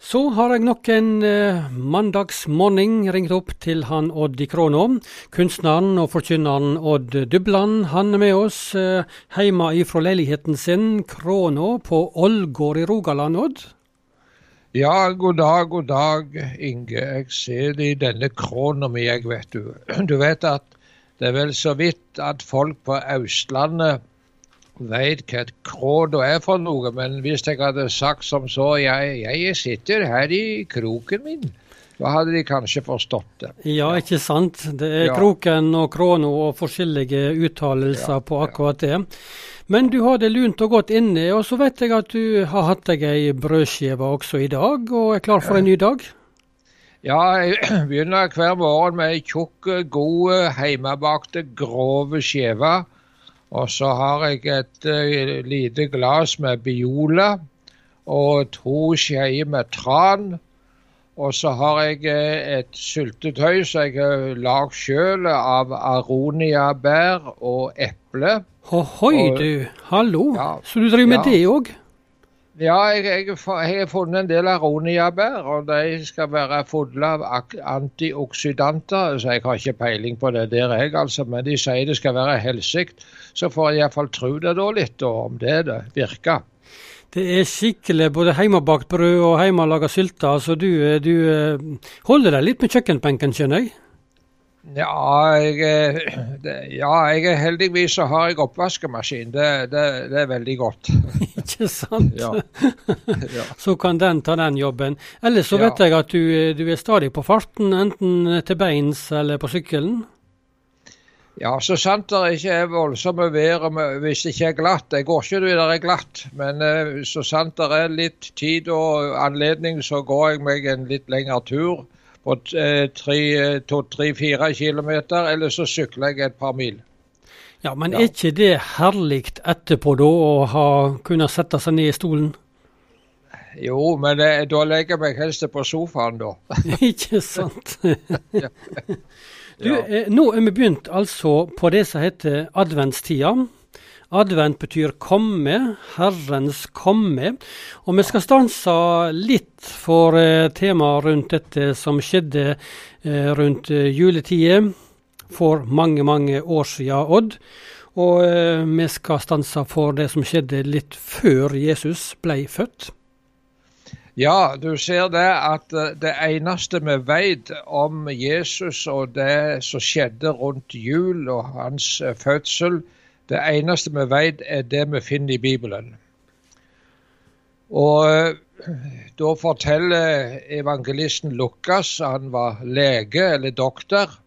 Så har jeg nok en eh, mandagsmorgen ringt opp til han Odd i Kråna. Kunstneren og forkynneren Odd Dubland. Han er med oss eh, hjemme ifra leiligheten sin, Kråna på Ålgård i Rogaland, Odd? Ja, god dag, god dag, Inge. Jeg ser det i denne kråna mi, jeg, vet du. Du vet at det er vel så vidt at folk på Østlandet veit hva et kråd er for noe, men hvis jeg hadde sagt som så jeg, jeg sitter her i kroken min, da hadde de kanskje forstått det. Ja, ikke sant. Det er ja. kroken og krona og forskjellige uttalelser ja, på akkurat det. Men du har det lunt og godt inne, og så vet jeg at du har hatt deg ei brødskive også i dag, og er klar for en ny dag? Ja, jeg begynner hver morgen med ei tjukk, god, hjemmebakte, grove skive og så har jeg et uh, lite glass med Biola og to skjeer med tran. Og så har jeg uh, et syltetøy som jeg har lagd sjøl av aroniabær og eple. Ohoi, du. Hallo. Ja, så du driver med ja. det òg? Ja, jeg, jeg, jeg, har funnet en del aroniabær, og de skal være fulle av antioksidanter. Så jeg har ikke peiling på det der, jeg, altså. Men de sier det skal være helsikt. Så får jeg iallfall tro det da litt, da, om det, det virker. Det er skikkelig både hjemmebakt brød og hjemmelaga sylte. så du, du eh, holder deg litt med kjøkkenbenken, skjønner jeg? Ja, jeg, ja, jeg heldigvis så har jeg oppvaskemaskin. Det, det, det er veldig godt. Ikke sant? Ja. Ja. Så kan den ta den jobben. Ellers så vet jeg at du, du, er stadig på farten, enten til beins eller på sykkelen? Ja, så sant det ikke er voldsomme vær hvis det ikke er glatt. Jeg går ikke når det er glatt, men eh, så sant det er litt tid og anledning, så går jeg meg en litt lengre tur på tre-fire kilometer, eller så sykler jeg et par mil. Ja, Men ja. er ikke det herlig etterpå, da, å ha kunnet sette seg ned i stolen? Jo, men det, da legger jeg meg helst på sofaen, da. ikke sant. du, eh, nå er vi begynt altså på det som heter adventstida. Advent betyr komme, Herrens komme. Og vi skal stanse litt for eh, temaet rundt dette som skjedde eh, rundt eh, juletider for mange, mange år siden, Odd. Og vi skal stanse for det som skjedde litt før Jesus ble født. Ja, du ser det at det eneste vi vet om Jesus og det som skjedde rundt jul og hans fødsel, det eneste vi vet, er det vi finner i Bibelen. Og eh, da forteller evangelisten Lukas, han var lege eller doktor,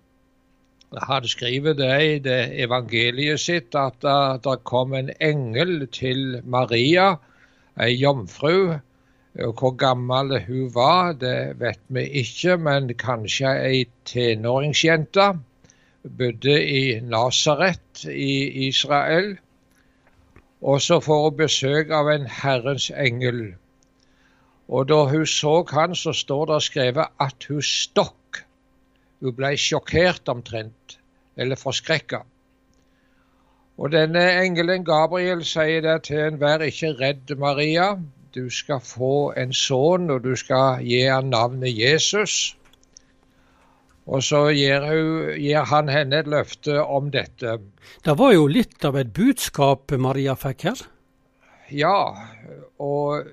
han skriver det i det evangeliet sitt at det kom en engel til Maria, ei jomfru. Hvor gammel hun var, det vet vi ikke, men kanskje ei tenåringsjente bodde i Nasaret i Israel. Og så får hun besøk av en Herrens engel. Og da hun så han, så står det skrevet at hun stokk. Hun ble sjokkert omtrent, eller forskrekka. Og denne engelen Gabriel sier det til en, vær ikke redd Maria. Du skal få en sønn, og du skal gi ham navnet Jesus. Og så gir, gir, han henne et løfte om dette. Det var jo litt av et budskap Maria fikk her? Ja, og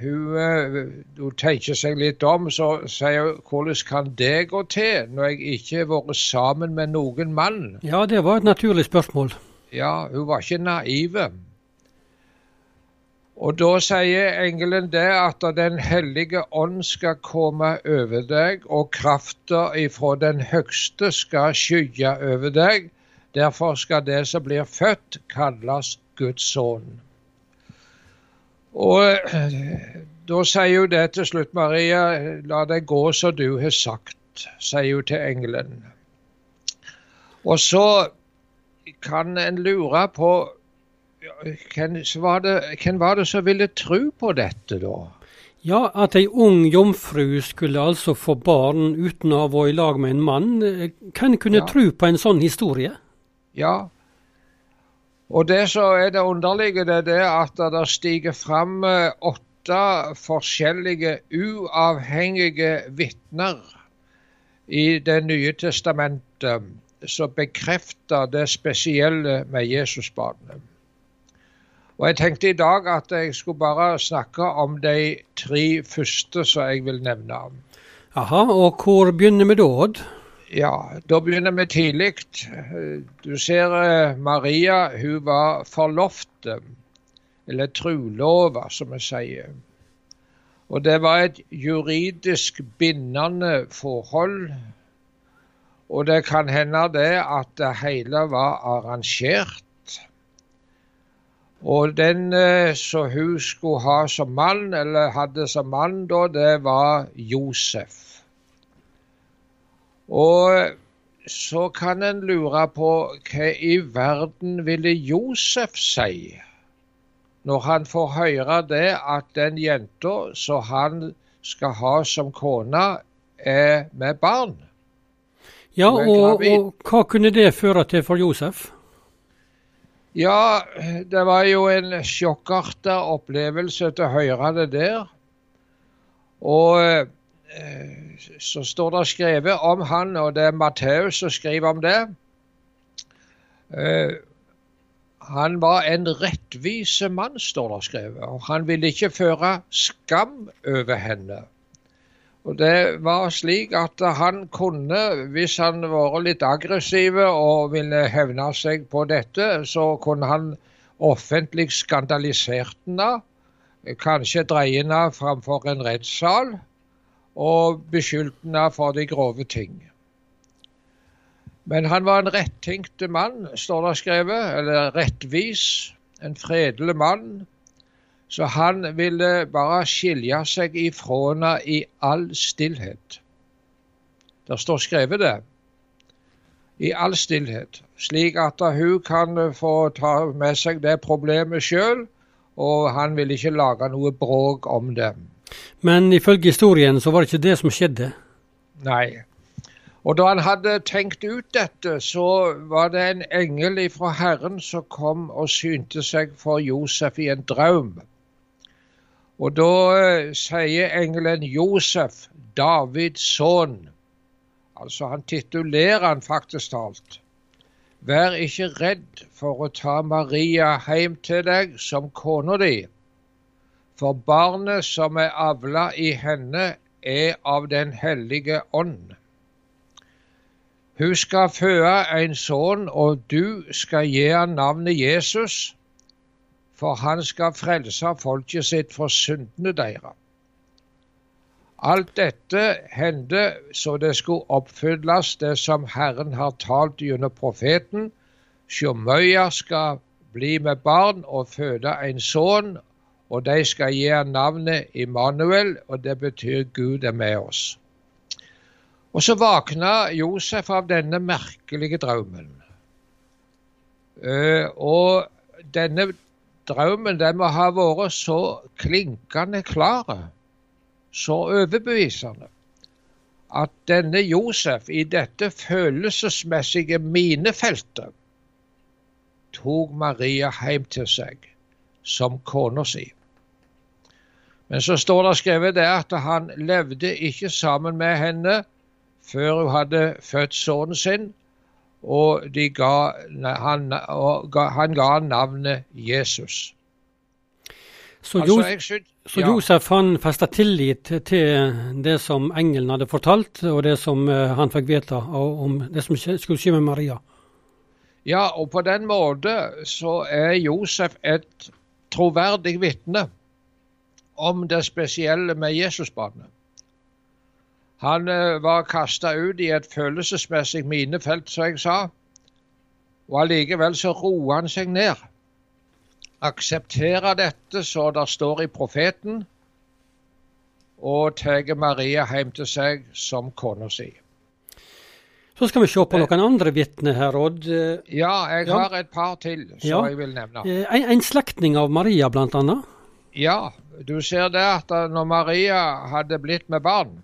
hun, eh, hun tenker seg litt om, så sier hun hvordan kan det gå til når jeg ikke har vært sammen med noen mann? Ja, det var et naturlig spørsmål. Ja, hun var ikke naive. Og da sier engelen det at Den hellige ånd skal komme over deg, og krafta ifra den høgste skal skygge over deg. Derfor skal det som blir født, kalles Guds sønn. Og da sier hun det til slutt, Maria, la det gå som du har sagt, sier hun til engelen. Og så kan en lure på hvem var, var det som ville tro på dette, da? Ja, at ei ung jomfru skulle altså få barn uten å ha vært i lag med en mann. Hvem kunne ja. tro på en sånn historie? Ja, og det som er det underlige, det er det at det stiger fram eh, åtte forskjellige uavhengige vitner i Det nye testamentet som bekrefter det spesielle med Jesusbarnet. Og Jeg tenkte i dag at jeg skulle bare snakke om de tre første som jeg vil nevne. Aha, og hvor begynner vi da, Odd? Ja, da begynner vi tidlig. Du ser eh, Maria, hun var forlovte, eller trulova, som vi sier. Og det var et juridisk bindende forhold. Og det kan hende det at det hele var arrangert. Og den eh, som hun skulle ha som mann, eller hadde som mann da, det var Josef. Og så kan en lure på hva i verden ville Josef si? når han får høre det at den jenta som han skal ha som kone, er med barn. Ja, og, og, hva kunne det føre til for Josef? Ja, det var jo en sjokkarta opplevelse til å det der. Og eh, så står det skrevet om han, og det er Matteus som skriver om det. Eh, han var en rettvise mann, står det skrevet, og han ville ikke føre skam over henne. Og Det var slik at han kunne, hvis han var litt aggressiv og ville hevne seg på dette, så kunne han offentlig skandalisert henne, kanskje dreie henne framfor en rettssal, og beskyldt henne for de grove ting. Men han var en rettenkt mann, står det skrevet, eller rettvis. En fredelig mann. Så han ville bare skilje seg ifra henne i all stillhet. Det står skrevet det. I all stillhet. Slik at hun kan få ta med seg det problemet sjøl, og han ville ikke lage noe bråk om det. Men ifølge historien så var det ikke det som skjedde? Nei. Og da han hadde tenkt ut dette, så var det en engel fra Herren som kom og synte seg for Josef i en drøm. Og da uh, sier engelen Josef, Davids sønn. Altså han titulerer han faktisk talt. Vær ikke redd for å ta Maria hjem til deg som kona di, for barnet som er avla i henne, er av Den hellige ånd. Hun skal føde en sønn, og du skal gi ham navnet Jesus, for han skal frelse folket sitt for syndene deres. Alt dette hendte så det skulle oppfylles, det som Herren har talt gjennom profeten. Sjomøya skal bli med barn og føde en sønn, og de skal gi ham navnet Immanuel, og det betyr Gud er med oss. Og så våkna Josef av denne merkelige drømmen. Uh, og denne drømmen den må ha vært så klinkende klar, så overbevisende, at denne Josef i dette følelsesmessige minefeltet tok Maria hjem til seg som kona si. Men så står det skrevet det at han levde ikke sammen med henne før hun hadde født sønnen sin, og, ga, han, og ga, han ga navnet Jesus. Så, altså, Jos synes, så Josef han festa tillit til det som engelen hadde fortalt, og det som uh, han fikk vite om det som skulle skje med Maria? Ja, og på den måte så er Josef et troverdig vitne om det spesielle med Jesusbarnet. Han eh, var kasta ut i et følelsesmessig minefelt, som jeg sa. Og allikevel så roer han seg ned. Aksepterer dette så det står i profeten, og tar Maria hjem til seg som kona si. Så skal vi se på noen andre vitner her, Odd. Ja, jeg har et par til som ja. jeg vil nevne. Eh, en, en slektning av Maria, annet? Ja, du ser det at når Maria hadde blitt med barn,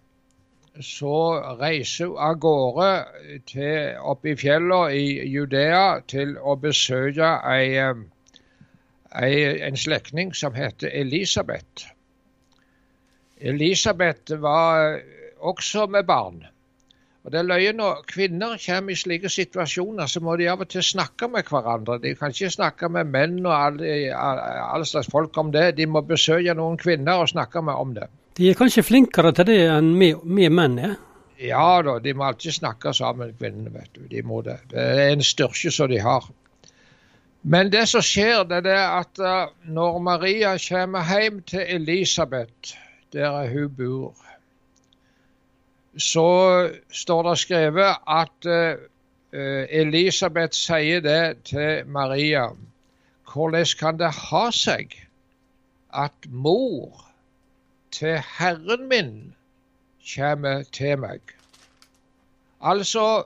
så reiser hun av gårde til, opp i fjellene i Judea til å besøke ei, ei, en slektning som heter Elisabeth. Elisabeth var også med barn. Og det er løye Når kvinner kommer i slike situasjoner, så må de av og til snakke med hverandre. De kan ikke snakke med menn og alle, alle slags folk om det. De må besøke noen kvinner og snakke med om det. De er kanskje flinkere til det enn vi menn er? Ja da, de må alltid snakke sammen, kvinnene. vet du. De må det. Det er en styrke som de har. Men det som skjer, det er at uh, når Maria kommer hjem til Elisabeth, der hun bor, så står det skrevet at uh, Elisabeth sier det til Maria. Hvordan kan det ha seg at mor til Herren min kommer til meg? Altså,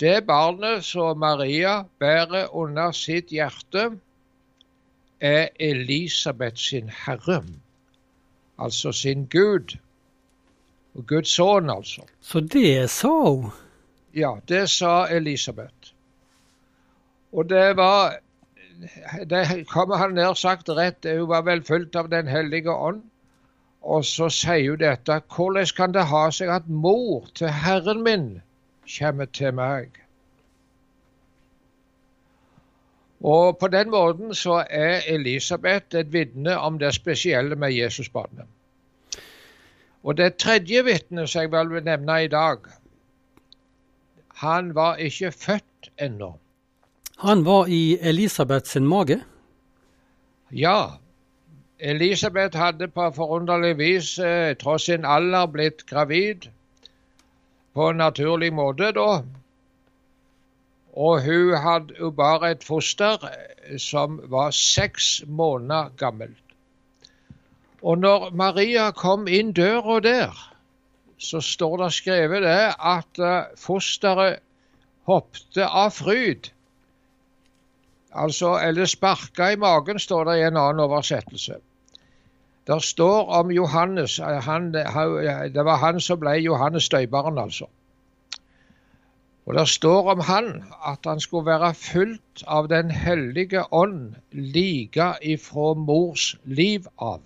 det barnet som Maria bærer under sitt hjerte, er Elisabeth sin herre, altså sin Gud. Og Guds sønn, altså. Så det sa hun? Ja, det sa Elisabeth. Og det var Det kommer han nær sagt rett. Hun var vel fulgt av Den hellige ånd. Og så sier hun dette. Hvordan kan det ha seg at mor til Herren min kommer til meg. Og På den måten så er Elisabeth et vitne om det spesielle med Jesusbarnet. Og det tredje vitnet som jeg vel vil nevne i dag, han var ikke født ennå. Han var i Elisabeth sin mage? Ja. Elisabeth hadde på forunderlig vis, eh, tross sin alder, blitt gravid på en naturlig måte, da. Og hun hadde jo bare et foster eh, som var seks måneder gammelt. Og når Maria kom inn døra der, så står det skrevet det at eh, fosteret hoppte av fryd. Altså, eller sparka i magen, står det i en annen oversettelse. Det står om Johannes eh, han, Det var han som ble Johannes døyperen, altså. Og det står om han at han skulle være fulgt av Den hellige ånd like ifra mors liv av.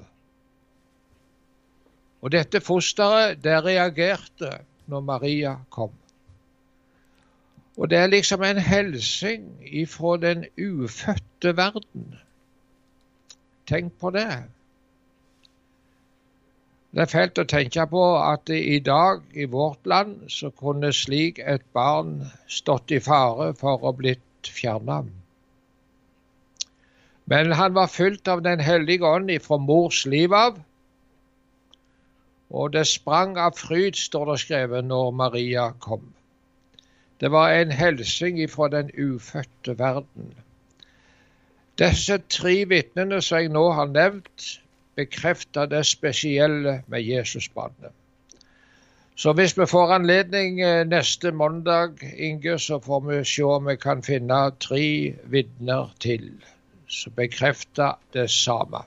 Og dette fosteret, det reagerte når Maria kom. Og det er liksom en hilsing ifra den ufødte verden. Tenk på det. Det er fælt å tenke på at i dag i vårt land så kunne slik et barn stått i fare for å blitt fjerna. Men han var fylt av Den hellige ånd ifra mors liv av. Og det sprang av fryd, står det skrevet, når Maria kom. Det var en hilsing ifra den ufødte verden. Disse tre vitnene som jeg nå har nevnt, bekrefte det spesielle med Jesusbarnet. Så hvis vi får anledning eh, neste mandag, Inge, så får vi se om vi kan finne tre vitner til som bekrefter det samme.